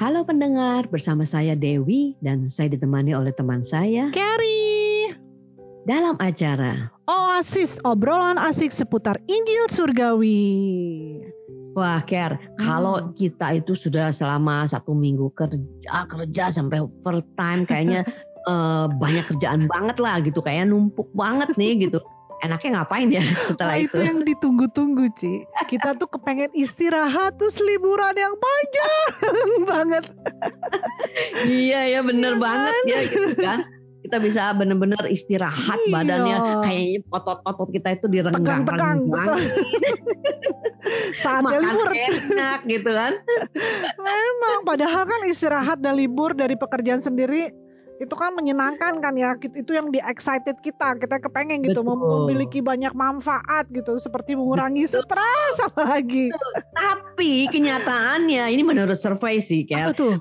Halo pendengar, bersama saya Dewi dan saya ditemani oleh teman saya Carrie. dalam acara. Oasis obrolan asik seputar Injil Surgawi. Wah, Ker, kalau kita itu sudah selama satu minggu kerja kerja sampai overtime, kayaknya eh, banyak kerjaan banget lah gitu, kayaknya numpuk banget nih gitu. Enaknya ngapain ya setelah Wah, itu? itu yang ditunggu-tunggu, Ci. Kita tuh kepengen istirahat terus liburan yang panjang banget. Iya ya, bener Iya banget ya gitu kan. Kita bisa bener-bener istirahat Iya. badannya, kayaknya otot-otot kita itu direnggang Tegang-tegang. Saatnya makan libur. enak gitu kan. Memang padahal kan istirahat dan libur dari pekerjaan sendiri itu kan menyenangkan kan ya itu yang di excited kita kita kepengen gitu Betul. memiliki banyak manfaat gitu seperti mengurangi Betul. stres apalagi Tapi kenyataannya ini menurut survei sih, apa tuh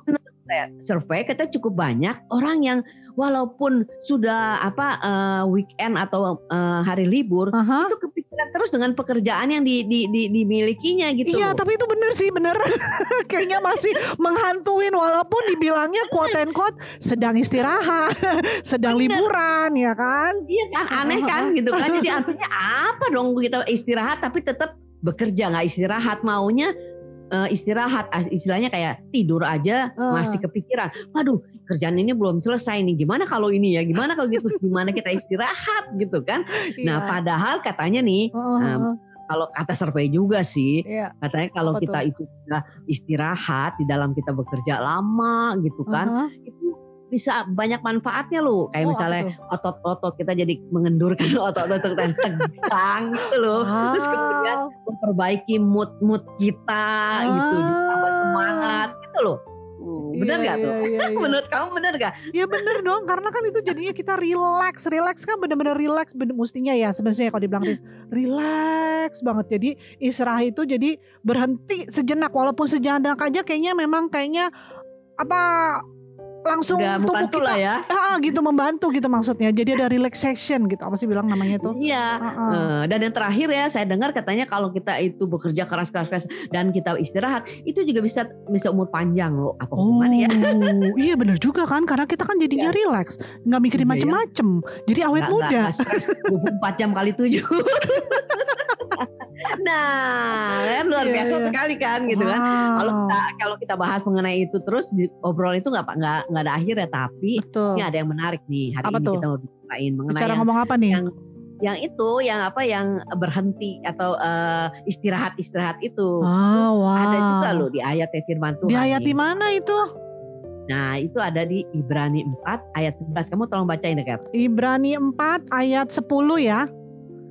survei kita cukup banyak orang yang walaupun sudah apa eh, weekend atau eh, hari libur Aha. itu kepikiran terus dengan pekerjaan yang di, di, di- dimilikinya gitu. Iya tapi itu bener sih bener Kayaknya masih menghantuin Walaupun dibilangnya quote and quote Sedang istirahat Sedang Bener. liburan ya kan Iya kan aneh kan gitu kan. Jadi artinya apa dong kita istirahat tapi tetap bekerja nggak istirahat maunya eh, istirahat Ah, istilahnya kayak tidur aja Ah. masih kepikiran. Waduh kerjaan ini belum selesai nih. Gimana kalau ini ya? Gimana kalau gitu? Gimana kita istirahat gitu kan? Nah Iya. padahal katanya nih Heeh, um, kalau kata survei juga sih Iya. katanya kalau Apa kita itu istirahat di dalam kita bekerja lama gitu kan Heeh. itu bisa banyak manfaatnya loh kayak Oh, misalnya otot-otot kita jadi mengendurkan otot-otot yang tegang gitu loh terus kemudian memperbaiki mood mood kita gitu Ah. semangat gitu loh Uh, bener Iya, gak tuh? iya, iya, iya. menurut kamu bener gak Ya bener dong. Karena kan itu jadinya kita relax. Relax kan bener-bener relax. Bener, Mestinya ya sebenarnya kalau dibilang relax banget. Jadi istirahat itu jadi berhenti sejenak. Walaupun sejenak aja kayaknya memang kayaknya Apa langsung udah tubuh kita lah ya. Ah, gitu membantu gitu maksudnya. Jadi ada relaxation gitu Apa sih bilang namanya itu? Iya. Ah, ah. Dan yang terakhir ya saya dengar katanya kalau kita itu bekerja keras keras keras dan kita istirahat itu juga bisa bisa umur panjang loh. Apa Oh hubungannya ya? Iya bener juga kan Karena kita kan jadinya relax nggak mikirin Iya, ya. macem-macem. Jadi awet Nggak- muda. nggak- nggak stres 24 jam kali 7 nah kan luar Iya, biasa iya. sekali kan gitu kan kalau Wow. kita kalau kita bahas mengenai itu terus di obrol itu nggak nggak nggak ada akhir ya tapi Betul ini ada yang menarik nih hari Apa ini tuh? kita mau bicarain mengenai Bicara yang, ngomong apa nih? yang yang itu yang apa yang berhenti atau eh, istirahat istirahat itu Ah, wow. ada juga loh di ayat firman Tuhan Di ayat di mana itu? Nah itu ada di Ibrani 4 ayat 11 kamu tolong bacain deh Kat. Ibrani 4 ayat 10 ya.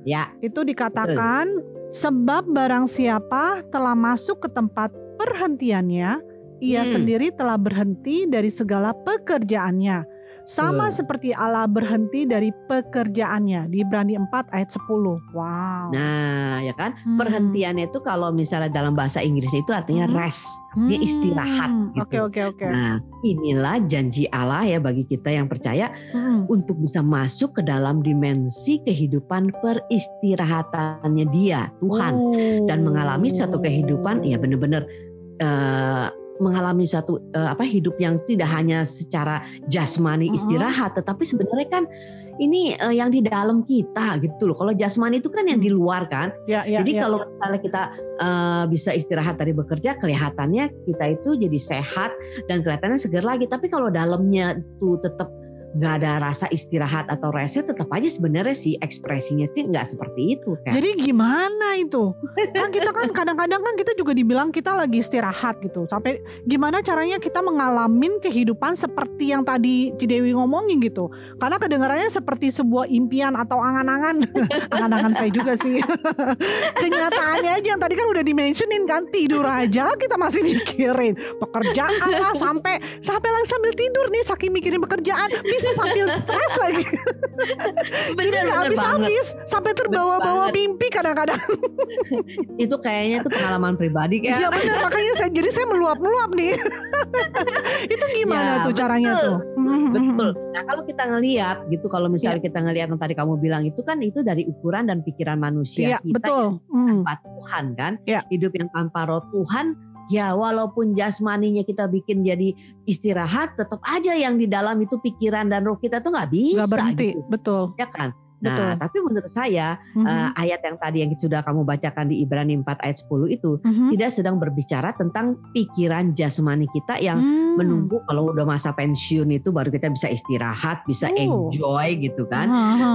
Ya Itu dikatakan sebab barang siapa telah masuk ke tempat perhentiannya, ia Hmm. sendiri telah berhenti dari segala pekerjaannya. Sama Betul. seperti Allah berhenti dari pekerjaannya di Ibrani 4 ayat 10. Wow. Nah ya kan Hmm. perhentiannya itu kalau misalnya dalam bahasa Inggris itu artinya Hmm. rest dia istirahat Hmm, gitu. Oke oke oke. Nah inilah janji Allah ya bagi kita yang percaya Hmm. untuk bisa masuk ke dalam dimensi kehidupan peristirahatannya dia Tuhan dan mengalami satu kehidupan ya benar-benar eh, mengalami satu eh, apa hidup yang tidak hanya secara jasmani istirahat tetapi sebenarnya kan ini eh, yang di dalam kita gitu loh. Kalau jasmani itu kan yang di luar kan. Ya, ya, jadi ya, kalau ya. misalnya kita eh, bisa istirahat dari bekerja kelihatannya kita itu jadi sehat dan kelihatannya segar lagi. Tapi kalau dalamnya tuh tetap nggak ada rasa istirahat atau rest tetap aja sebenarnya sih ekspresinya sih nggak seperti itu kan Jadi gimana itu? Kan kita kan kadang-kadang kan kita juga dibilang kita lagi istirahat gitu. Sampai gimana caranya kita mengalamin kehidupan seperti yang tadi Cidewi ngomongin gitu. Karena kedengarannya seperti sebuah impian atau angan-angan. angan-angan saya juga sih. Kenyataannya aja yang tadi kan udah dimentionin kan tidur aja kita masih mikirin pekerjaan lah sampai sampai lagi sambil tidur nih saking mikirin pekerjaan sambil stres lagi. Jadi bener, nggak bener banget habis-habis sampai terbawa-bawa mimpi kadang-kadang. itu kayaknya itu pengalaman pribadi kayak Iya benar makanya saya jadi saya meluap-meluap nih. itu gimana Ya, tuh caranya betul. tuh? Betul. Nah kalau kita ngelihat gitu, kalau misalnya kita ngelihat yang tadi kamu bilang itu kan itu dari ukuran dan pikiran manusia Iya kita betul. yang Hmm. tanpa Tuhan kan, Iya. hidup yang tanpa Roh Tuhan ya walaupun jasmaninya kita bikin jadi istirahat, tetap aja yang di dalam itu pikiran dan roh kita tuh nggak bisa. Nggak berhenti, gitu. betul. Ya kan? Betul. Nah, tapi menurut saya Mhm. uh, ayat yang tadi yang sudah kamu bacakan di Ibrani 4 ayat 10 itu Mhm. tidak sedang berbicara tentang pikiran jasmani kita yang Hmm. menunggu kalau udah masa pensiun itu baru kita bisa istirahat, bisa Oh. enjoy gitu kan.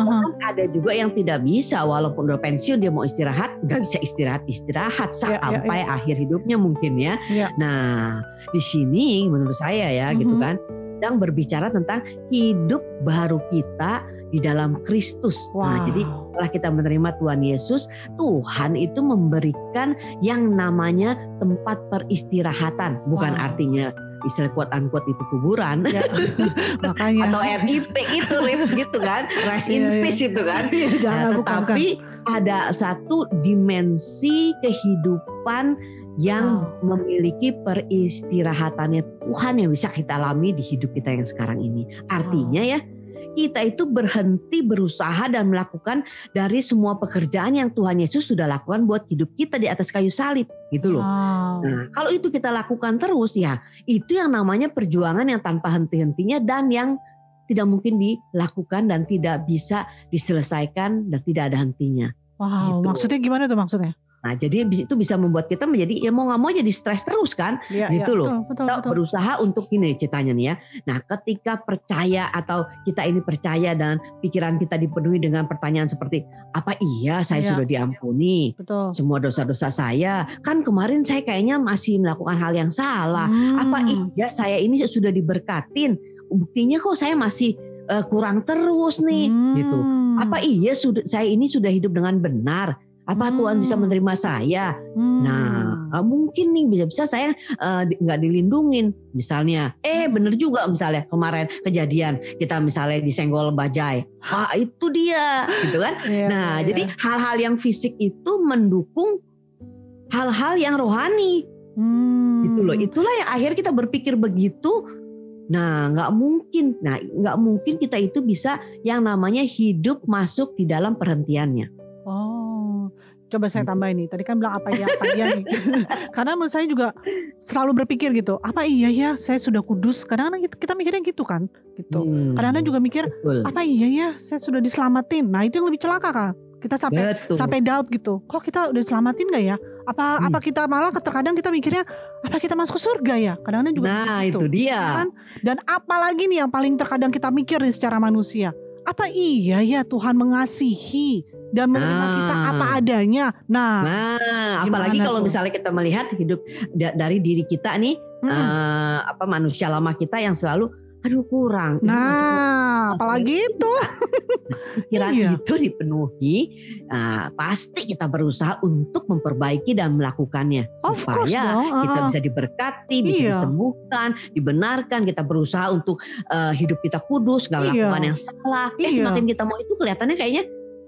Bahkan ada juga yang tidak bisa walaupun udah pensiun dia mau istirahat nggak bisa istirahat istirahat Ya, ya, sampai akhir hidupnya mungkin ya. Ya. Nah di sini menurut saya ya gitu Mhm. kan sedang berbicara tentang hidup baru kita di dalam Kristus. Nah Wow. jadi setelah kita menerima Tuhan Yesus, Tuhan itu memberikan yang namanya tempat peristirahatan, bukan Wow. artinya istilah quote unquote itu kuburan Ya. Makanya. atau RIP itu gitu kan, rest in Iya, iya. peace itu kan. Iya, Nah, bukan, tetapi ada satu dimensi kehidupan yang memiliki peristirahatannya Tuhan yang bisa kita alami di hidup kita yang sekarang ini. Artinya ya, kita itu berhenti berusaha dan melakukan dari semua pekerjaan yang Tuhan Yesus sudah lakukan buat hidup kita di atas kayu salib, gitu loh. Wow. Nah, kalau itu kita lakukan terus ya, itu yang namanya perjuangan yang tanpa henti-hentinya dan yang tidak mungkin dilakukan dan tidak bisa diselesaikan dan tidak ada hentinya. Wow, gitu. maksudnya gimana tuh maksudnya? Nah, jadi itu bisa membuat kita menjadi ya mau nggak mau jadi stres terus kan? Iya, Gitu iya, loh. Betul, betul, Kita betul. berusaha untuk ini ceritanya nih ya. Nah, ketika percaya atau kita ini percaya dan pikiran kita dipenuhi dengan pertanyaan seperti apa iya saya Iya. sudah diampuni? Betul. Semua dosa-dosa saya kan kemarin saya kayaknya masih melakukan hal yang salah. Apa Hmm. iya saya ini sudah diberkatin? Buktinya kok saya masih eh, kurang terus nih gitu. Hmm. Apa iya sudah saya ini sudah hidup dengan benar? Apa Tuhan bisa Hmm. menerima saya? Hmm. Nah, mungkin nih bisa-bisa saya eh, nggak dilindungin. Misalnya, eh Hmm. bener juga misalnya kemarin kejadian kita misalnya disenggol bajai. Wah itu dia, gitu kan? Iya, Nah, iya, jadi iya. hal-hal yang fisik itu mendukung hal-hal yang rohani, Hmm. gitu loh. Itulah yang akhirnya kita berpikir begitu. Nah, nggak mungkin. Nah, nggak mungkin kita itu bisa yang namanya hidup masuk di dalam perhentiannya. Coba saya Gitu. tambah ini. Tadi kan bilang apa iya, apa iya nih. Karena menurut saya juga selalu berpikir gitu. Apa iya ya saya sudah kudus? Kadang-kadang kita, kita mikirnya gitu kan, gitu. Hmm, Kadang-kadang juga mikir betul. apa iya ya saya sudah diselamatin. Nah itu yang lebih celaka kan. Kita sampai Betul. sampai doubt gitu. Kok kita udah diselamatin gak ya? Apa Hmm. apa kita malah terkadang kita mikirnya apa kita masuk ke surga ya? Kadang-kadang juga Nah, gitu. itu dia. Kan? Dan apalagi nih yang paling terkadang kita mikir nih secara manusia. Apa iya ya Tuhan mengasihi dan menerima Nah. kita apa adanya? Nah, Nah, apalagi kalau tuh? misalnya kita melihat hidup da- dari diri kita nih, mm-mm. eh, apa manusia lama kita yang selalu, aduh kurang. Nah, apalagi itu. pikiran iya. itu dipenuhi, nah, pasti kita berusaha untuk memperbaiki dan melakukannya Of course supaya dong. kita uh-uh. bisa diberkati, bisa Iya. disembuhkan, dibenarkan. Kita berusaha untuk eh, hidup kita kudus, Iya. melakukan yang salah. Eh, Iya. semakin kita mau itu kelihatannya kayaknya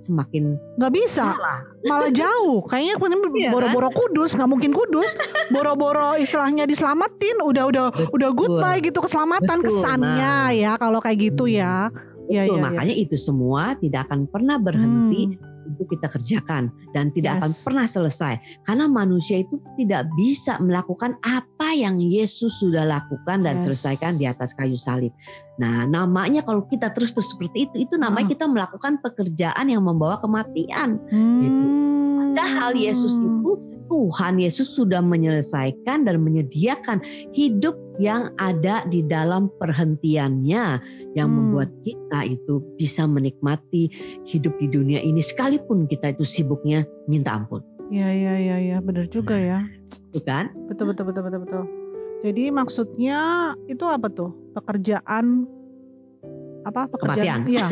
semakin nggak bisa. salah. malah jauh kayaknya Iya kan? boro-boro kudus nggak mungkin kudus boro-boro istilahnya diselamatin udah udah udah goodbye gitu keselamatan Betul, kesannya nah. ya kalau kayak gitu ya ya Betul, ya, ya. makanya itu semua tidak akan pernah berhenti Hmm, untuk kita kerjakan dan tidak akan Yes. pernah selesai karena manusia itu tidak bisa melakukan apa yang Yesus sudah lakukan dan Yes. selesaikan di atas kayu salib. Nah, namanya kalau kita terus terus seperti itu, itu namanya Hmm. kita melakukan pekerjaan yang membawa kematian. gitu. Hmm. Padahal Yesus itu Tuhan Yesus sudah menyelesaikan dan menyediakan hidup yang ada di dalam perhentiannya yang Hmm. membuat kita itu bisa menikmati hidup di dunia ini. Sekalipun kita itu sibuknya minta ampun, ya ya ya ya. Benar juga ya. itu kan? betul betul betul betul betul. Jadi maksudnya itu apa tuh? Pekerjaan apa pekerjaan Kematian. iya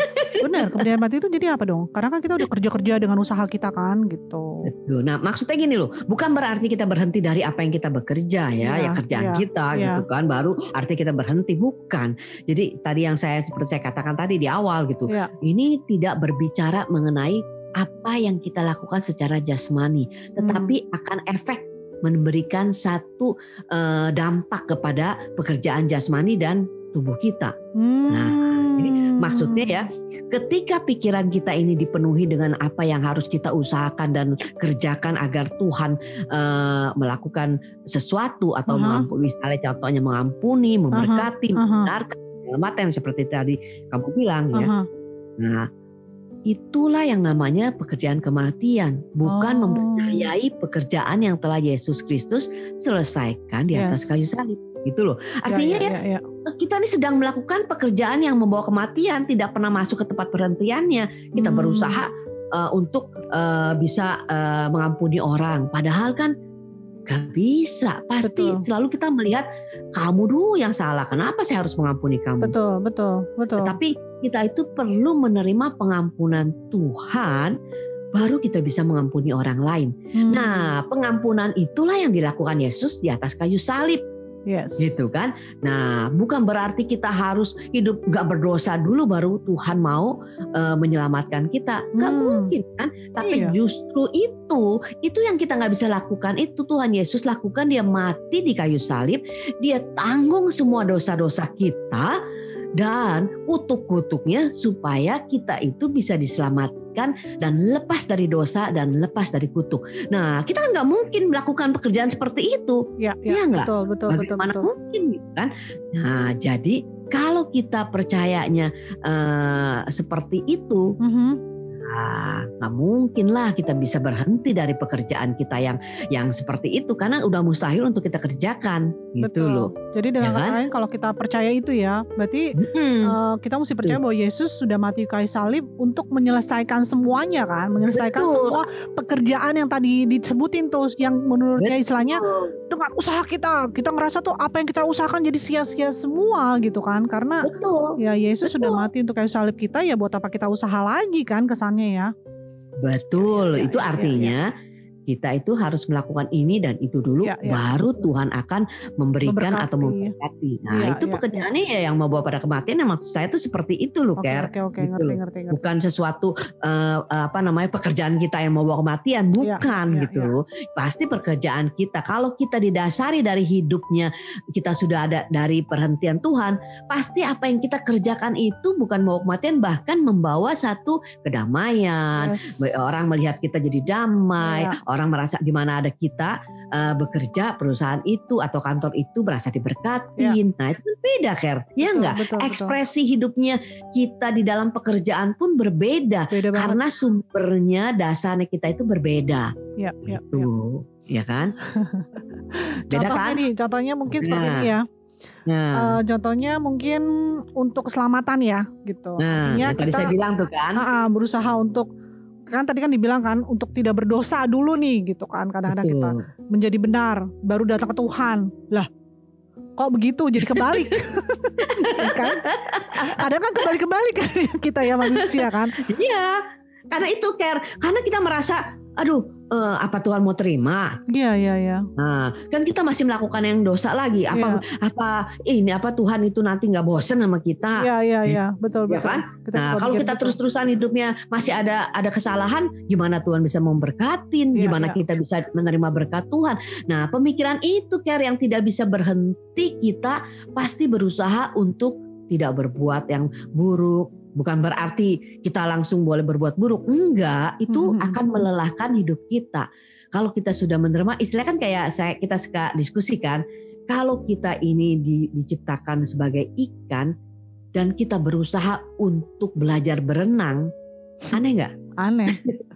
benar kemudian mati itu jadi apa dong karena kan kita udah kerja kerja dengan usaha kita kan gitu Betul. Nah, maksudnya gini loh, bukan berarti kita berhenti dari apa yang kita bekerja ya, Iya, ya kerjaan iya, kita iya. gitu kan, baru arti kita berhenti bukan. Jadi tadi yang saya seperti saya katakan tadi di awal gitu, Iya. ini tidak berbicara mengenai apa yang kita lakukan secara jasmani, tetapi Hmm. akan efek memberikan satu eh, dampak kepada pekerjaan jasmani dan tubuh kita. Hmm. Nah. Maksudnya ya, ketika pikiran kita ini dipenuhi dengan apa yang harus kita usahakan dan kerjakan agar Tuhan eh, melakukan sesuatu atau Aha. mengampuni, misalnya contohnya mengampuni, memberkati, aha. membenarkan, menyelamatkan seperti tadi kamu bilang ya. Aha. Nah, itulah yang namanya pekerjaan kematian, bukan Oh. mempercayai pekerjaan yang telah Yesus Kristus selesaikan di atas Yes. kayu salib. Gitu loh. Artinya ya, ya, ya, ya. kita ini sedang melakukan pekerjaan yang membawa kematian, tidak pernah masuk ke tempat perhentiannya. Kita Hmm. berusaha uh, untuk uh, bisa uh, mengampuni orang, padahal kan gak bisa. Pasti Betul. selalu kita melihat kamu dulu yang salah. Kenapa saya harus mengampuni kamu? Betul, betul, betul. Tapi kita itu perlu menerima pengampunan Tuhan, baru kita bisa mengampuni orang lain. Hmm. Nah, pengampunan itulah yang dilakukan Yesus di atas kayu salib, yes. gitu kan? Nah, bukan berarti kita harus hidup gak berdosa dulu baru Tuhan mau eh, menyelamatkan kita. Gak Hmm. mungkin kan? Tapi Iya. justru itu, itu yang kita nggak bisa lakukan. Itu Tuhan Yesus lakukan. Dia mati di kayu salib, dia tanggung semua dosa-dosa kita dan kutuk-kutuknya supaya kita itu bisa diselamatkan dan lepas dari dosa dan lepas dari kutuk. Nah, kita kan nggak mungkin melakukan pekerjaan seperti itu. Ya, Iya ya, nggak? betul, betul, betul, Bagaimana betul. mungkin gitu kan? Nah, jadi kalau kita percayanya eh, seperti itu, Mhm. Nah, nggak mungkin lah kita bisa berhenti dari pekerjaan kita yang yang seperti itu karena udah mustahil untuk kita kerjakan gitu Betul. loh. Jadi Ya dengan kata kan? lain kalau kita percaya itu ya, berarti Mm-mm. eh, kita mesti percaya bahwa Yesus sudah mati kayu salib untuk menyelesaikan semuanya kan, menyelesaikan Betul. semua pekerjaan yang tadi disebutin tuh, yang menurutnya istilahnya Betul. dengan usaha kita, kita ngerasa tuh apa yang kita usahakan jadi sia-sia semua gitu kan, karena Betul. ya Yesus sudah Betul. mati untuk kayu salib kita ya buat apa kita usaha lagi kan kesannya ya. Betul. Ya, itu ya, ya, artinya kita itu harus melakukan ini dan itu dulu Ya, ya. baru Tuhan akan memberikan atau Memberkati. Nah, Ya, itu ya, pekerjaannya ya yang membawa pada kematian yang maksud saya itu seperti itu loh, Oke Ker. oke oke Gitu ngerti ngerti ngerti. bukan sesuatu eh, apa namanya pekerjaan kita yang membawa kematian bukan ya, gitu ya. loh pasti pekerjaan kita kalau kita didasari dari hidupnya kita sudah ada dari perhentian Tuhan pasti apa yang kita kerjakan itu bukan membawa kematian bahkan membawa satu kedamaian Yes. orang melihat kita jadi damai Ya. Orang merasa di mana ada kita eh, bekerja perusahaan itu atau kantor itu merasa diberkatin nah itu kan beda Ker ya enggak betul, betul. ekspresi hidupnya kita di dalam pekerjaan pun berbeda Beda banget. karena sumbernya dasarnya kita itu berbeda Ya, ya, ya. gitu ya kan beda Contohnya kan nih, contohnya mungkin seperti Nah. ini ya. nah Eh, contohnya mungkin untuk keselamatan ya, gitu. nah Artinya tadi kita saya bilang tuh kan ah, ah, berusaha untuk kan tadi kan dibilang kan untuk tidak berdosa dulu nih, gitu kan. Kadang-kadang kita menjadi benar, baru datang ke Tuhan. Lah, kok begitu? Jadi kebalik, kan? Kadang kan kebalik-kebalik kan kita ya manusia kan. iya karena itu care karena kita merasa aduh eh, apa Tuhan mau terima Iya, iya, iya. Nah, kan kita masih melakukan yang dosa lagi. Apa apa ini apa Tuhan itu nanti nggak bosen sama kita? Iya, iya, iya. Betul, Ya betul. kan? Kita Nah, kalau kita terus-terusan hidupnya masih ada ada kesalahan, gimana Tuhan bisa memberkatin? Iya, Gimana iya. kita bisa menerima berkat Tuhan? Nah, pemikiran itu care yang tidak bisa berhenti kita pasti berusaha untuk tidak berbuat yang buruk. Bukan berarti kita langsung boleh berbuat buruk. Enggak, itu Mhm. akan melelahkan hidup kita. Kalau kita sudah menerima, istilah kan kayak saya kita suka diskusikan, kalau kita ini di- diciptakan sebagai ikan dan kita berusaha untuk belajar berenang, aneh nggak? aneh.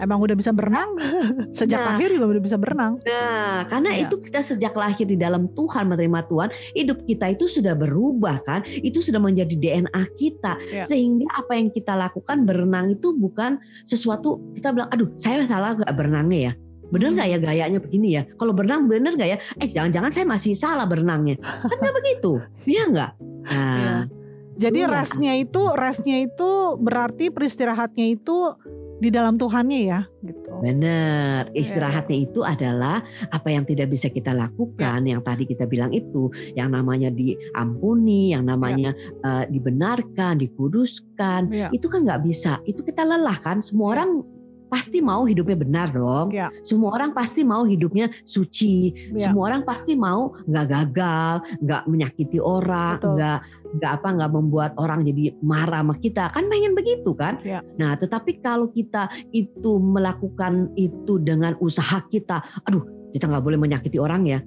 Emang udah bisa berenang? Sejak Nah. lahir juga udah bisa berenang. Nah, karena Iya. itu kita sejak lahir di dalam Tuhan menerima Tuhan, hidup kita itu sudah berubah kan, itu sudah menjadi DNA kita, Iya. sehingga apa yang kita lakukan berenang itu bukan sesuatu kita bilang, aduh saya salah nggak berenangnya ya, bener nggak ya gayanya begini ya, kalau berenang bener nggak ya, eh jangan-jangan saya masih salah berenangnya, kan nggak begitu, iya nggak? Nah, Iya. Jadi Iya. restnya itu, restnya itu berarti beristirahatnya itu di dalam Tuhannya ya, gitu. Benar, Iya. istirahatnya itu adalah apa yang tidak bisa kita lakukan, yang tadi kita bilang itu, yang namanya diampuni, yang namanya eh, dibenarkan, dikuduskan, Iya. itu kan nggak bisa. Itu kita lelah kan. Semua Iya. orang pasti mau hidupnya benar dong. Ya. Semua orang pasti mau hidupnya suci. Ya. Semua orang pasti mau nggak gagal, nggak menyakiti orang, nggak nggak apa nggak membuat orang jadi marah sama kita. Kan pengen begitu kan? Ya. Nah, tetapi kalau kita itu melakukan itu dengan usaha kita, aduh kita nggak boleh menyakiti orang ya.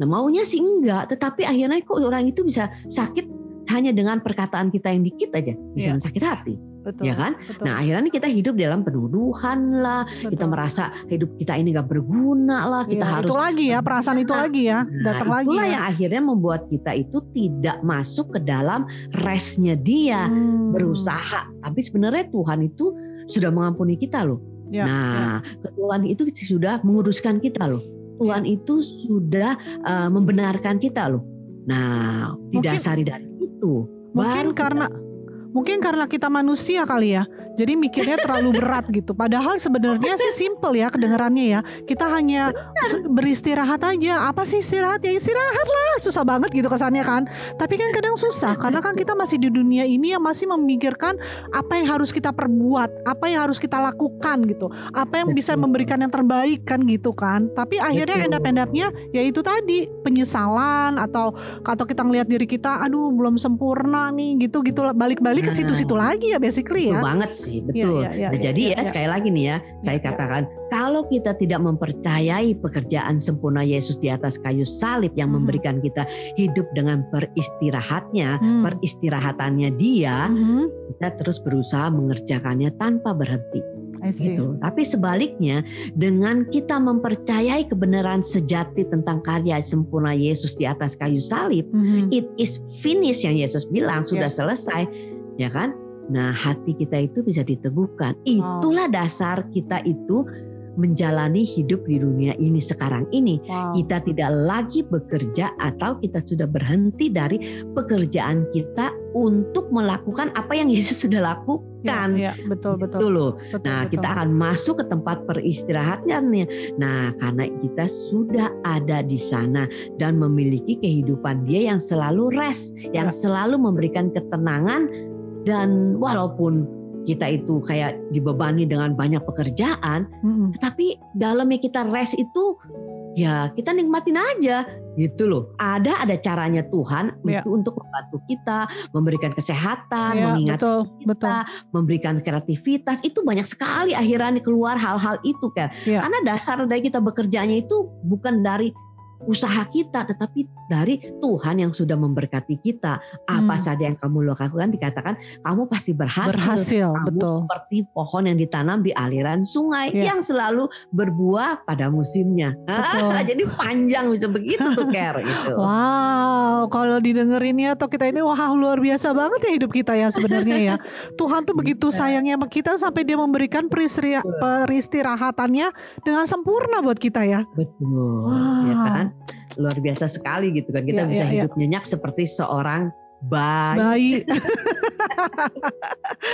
Nah maunya sih enggak, tetapi akhirnya kok orang itu bisa sakit hanya dengan perkataan kita yang dikit aja bisa Iya. sakit hati, Betul. ya kan? Betul. Nah akhirnya kita hidup dalam penuduhan lah, betul. kita merasa hidup kita ini gak berguna lah, kita Iya, harus itu lagi ya perasaan itu lagi ya Nah, datang lagi itulah ya. yang akhirnya membuat kita itu tidak masuk ke dalam restnya dia Hmm. berusaha. Tapi sebenarnya Tuhan itu sudah mengampuni kita loh. Ya, nah, Tuhan itu sudah menguruskan kita loh. Tuhan Ya. itu sudah uh, membenarkan kita loh. Nah, didasari dari itu. Mungkin baru karena mungkin karena kita manusia kali ya. Jadi mikirnya terlalu berat gitu. Padahal sebenarnya sih simple ya kedengarannya ya. Kita hanya beristirahat aja. Apa sih istirahat? Ya istirahat lah. Susah banget gitu kesannya kan. Tapi kan kadang susah karena kan kita masih di dunia ini yang masih memikirkan apa yang harus kita perbuat, apa yang harus kita lakukan gitu. Apa yang bisa memberikan yang terbaik kan gitu kan. Tapi akhirnya endap-endapnya ya itu tadi penyesalan atau atau kita ngelihat diri kita aduh belum sempurna nih gitu gitu balik-balik ke Nah. situ-situ lagi ya basically Betul ya banget sih, betul. Iya, iya, nah, iya, jadi iya, ya iya. sekali lagi nih ya, saya iya. katakan kalau kita tidak mempercayai pekerjaan sempurna Yesus di atas kayu salib yang Mhm. memberikan kita hidup dengan beristirahatnya, Hmm. peristirahatannya Dia, Mhm. kita terus berusaha mengerjakannya tanpa berhenti. Gitu. Tapi sebaliknya dengan kita mempercayai kebenaran sejati tentang karya sempurna Yesus di atas kayu salib, Mhm. it is finished yang Yesus bilang sudah Yes. selesai, ya kan? Nah, hati kita itu bisa diteguhkan. Itulah dasar kita itu menjalani hidup di dunia ini sekarang ini. Wow. Kita tidak lagi bekerja atau kita sudah berhenti dari pekerjaan kita untuk melakukan apa yang Yesus sudah lakukan. Ya, ya, betul betul. Itu loh. betul, Nah, betul. kita akan masuk ke tempat peristirahatnya. Nah, karena kita sudah ada di sana dan memiliki kehidupan dia yang selalu rest, yang Ya. selalu memberikan ketenangan dan walaupun kita itu kayak dibebani dengan banyak pekerjaan, Mhm. tapi dalamnya kita rest itu ya kita nikmatin aja gitu loh. Ada ada caranya Tuhan Ya. itu untuk membantu kita, memberikan kesehatan, Ya, mengingat betul kita, betul. memberikan kreativitas itu banyak sekali akhirnya keluar hal-hal itu kan Ya. karena dasar dari kita bekerjanya itu bukan dari usaha kita tetapi dari Tuhan yang sudah memberkati kita apa Hmm. saja yang kamu lakukan dikatakan kamu pasti berhasil, Berhasil, kamu betul. seperti pohon yang ditanam di aliran sungai Ya. yang selalu berbuah pada musimnya Betul. jadi panjang bisa begitu tuh Ker gitu Wow, kalau didengerin ya atau kita ini wah luar biasa banget ya hidup kita ya sebenarnya ya. Tuhan tuh begitu sayangnya sama kita sampai dia memberikan peristira- peristirahatannya dengan sempurna buat kita ya. betul ya Wow. kan luar biasa sekali gitu kan kita Ya, bisa ya, ya. hidup nyenyak seperti seorang bayi Bayi.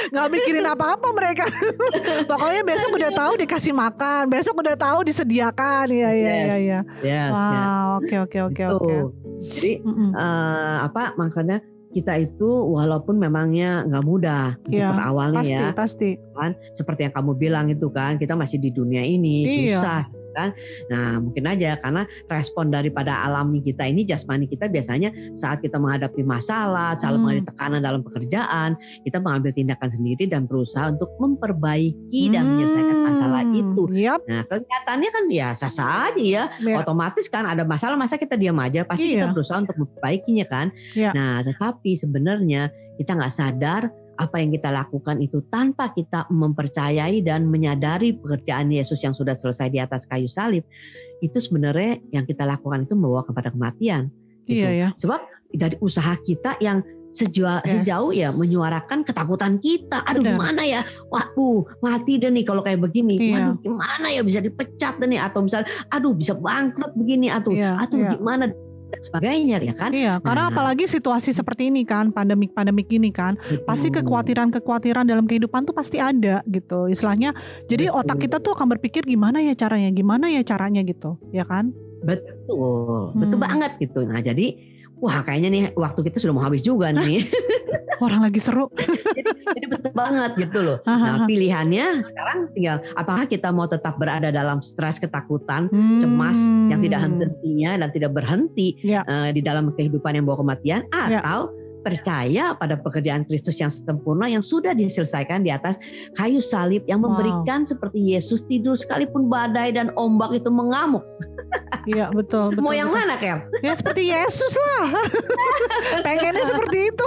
Nggak mikirin apa-apa mereka. Pokoknya besok udah tahu dikasih makan, besok udah tahu disediakan. Iya, iya, iya, Yes, iya. yes, ya. Wow, oke oke oke Gitu. oke. Jadi Mm-mm. eh, apa makanya kita itu walaupun memangnya nggak mudah untuk Iya, berawalnya Pasti, ya pasti. kan seperti yang kamu bilang itu kan kita masih di dunia ini Iya. susah kan nah mungkin aja karena respon daripada alami kita ini jasmani kita biasanya saat kita menghadapi masalah saat Hmm. menghadapi tekanan dalam pekerjaan kita mengambil tindakan sendiri dan berusaha untuk memperbaiki dan menyelesaikan masalah Hmm, itu Yap, nah kelihatannya kan ya sah-sah aja ya ya. otomatis kan ada masalah masa kita diam aja pasti kita Iya. berusaha untuk memperbaikinya kan Iya. nah tetapi sebenarnya kita nggak sadar apa yang kita lakukan itu tanpa kita mempercayai dan menyadari pekerjaan Yesus yang sudah selesai di atas kayu salib itu sebenarnya yang kita lakukan itu membawa kepada kematian gitu. Iya ya. sebab dari usaha kita yang sejauh, Yes. sejauh ya menyuarakan ketakutan kita. Aduh Benar. gimana ya? Waduh mati deh nih kalau kayak begini. Iya. Waduh gimana ya bisa dipecat deh nih atau misalnya aduh bisa bangkrut begini atau Iya, aduh iya. gimana dan sebagainya ya kan? Iya, karena Nah. apalagi situasi seperti ini kan, pandemik-pandemik ini kan, pasti Betul. kekhawatiran-kekhawatiran dalam kehidupan tuh pasti ada gitu. Istilahnya, jadi Betul. otak kita tuh akan berpikir gimana ya caranya, gimana ya caranya gitu, ya kan? Betul, betul Hmm. banget gitu. Nah jadi, wah kayaknya nih waktu kita sudah mau habis juga nih. Orang lagi seru. jadi, jadi betul banget gitu loh. Aha, Nah aha. pilihannya sekarang tinggal apakah kita mau tetap berada dalam stres, ketakutan, Hmm. cemas yang tidak hentinya dan tidak berhenti Ya. eh, di dalam kehidupan yang bawa kematian, Ya. Percaya pada pekerjaan Kristus yang sempurna yang sudah diselesaikan di atas kayu salib yang Wow. memberikan seperti Yesus tidur sekalipun badai dan ombak itu mengamuk. Iya betul. betul Mau yang betul. mana, Ker? Ya seperti Yesus lah. Pengennya seperti itu.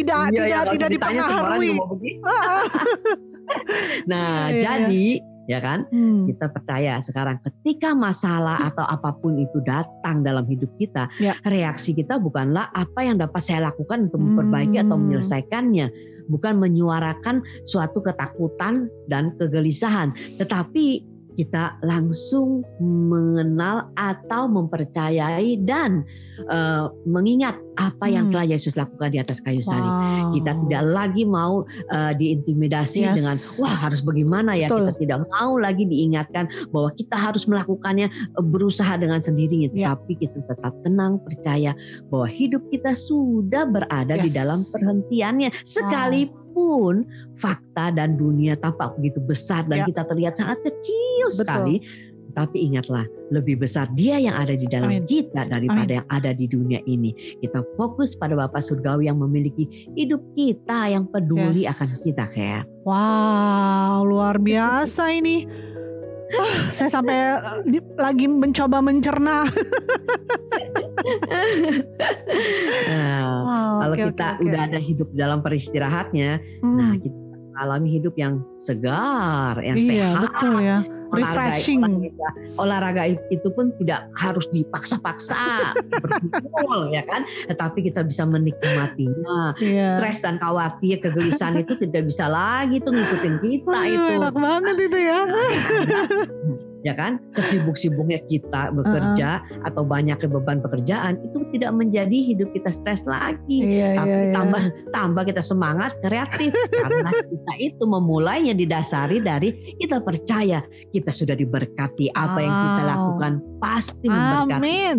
Tidak Iya, tidak ya, tidak dipengaruhi. Ah, Nah, Iya, jadi ya kan Hmm. kita percaya sekarang ketika masalah atau apa pun itu datang dalam hidup kita, Ya. reaksi kita bukanlah apa yang dapat saya lakukan untuk memperbaiki atau Hmm. menyelesaikannya, bukan menyuarakan suatu ketakutan dan kegelisahan, tetapi kita langsung mengenal atau mempercayai dan eh, mengingat apa yang Hmm. telah Yesus lakukan di atas kayu salib. Wow. Kita tidak lagi mau uh, diintimidasi Yes. dengan wah harus bagaimana ya Betul. kita tidak mau lagi diingatkan bahwa kita harus melakukannya uh, berusaha dengan sendirinya Ya. tapi kita tetap tenang percaya bahwa hidup kita sudah berada di Yes. dalam perhentiannya sekalipun fakta dan dunia tampak begitu besar dan Ya. kita terlihat sangat kecil Betul. sekali tapi ingatlah lebih besar dia yang ada di dalam Amin. kita daripada yang ada di dunia ini kita fokus pada Bapa Surgawi yang memiliki hidup kita yang peduli Yes. akan kita kayak Wow, luar biasa ini. Ah, saya sampai eh, lagi mencoba mencerna. nah, Wow, kalau oke, kita oke. udah ada hidup dalam peristirahatnya Hmm, nah kita alami hidup yang segar yang iya sehat betul ya. olahraga, Refreshing. olahraga, olahraga itu pun tidak harus dipaksa-paksa berkumpul ya kan tetapi kita bisa menikmatinya Iya. stres dan khawatir kegelisahan itu tidak bisa lagi tuh ngikutin kita Aduh, itu enak banget itu ya. ya kan sesibuk-sibuknya kita bekerja atau banyaknya beban pekerjaan itu tidak menjadi hidup kita stres lagi Iya, tapi iya, iya. tambah tambah kita semangat kreatif karena kita itu memulainya didasari dari kita percaya kita sudah diberkati apa yang kita Wow. lakukan pasti memberkati Amin.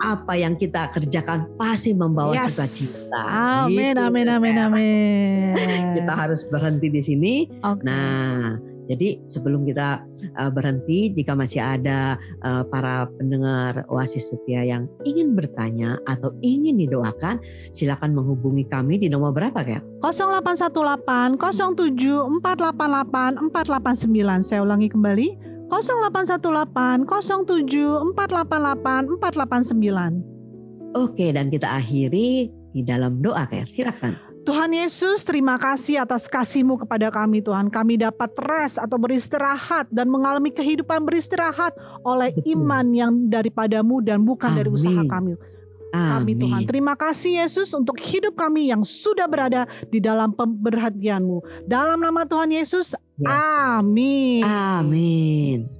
apa yang kita kerjakan pasti membawa Yes. sukacita Amin, Gitu, amin, amin, amin. kita harus berhenti di sini Oke. Nah, jadi sebelum kita uh, berhenti, jika masih ada uh, para pendengar Oasis Setia yang ingin bertanya atau ingin didoakan, silakan menghubungi kami di nomor berapa, Kel? 0818 07 488 489. Saya ulangi kembali. 0818 07 488 489. Oke, dan kita akhiri di dalam doa, Kel. Silakan. Tuhan Yesus, terima kasih atas kasih-Mu kepada kami Tuhan. Kami dapat rest atau beristirahat dan mengalami kehidupan beristirahat oleh Betul. iman yang daripadamu dan bukan dari Amin. usaha kami. Kami Amin. Tuhan. Terima kasih Yesus untuk hidup kami yang sudah berada di dalam pemberhatian-Mu. Dalam nama Tuhan Yesus, Yes. amin. Amin.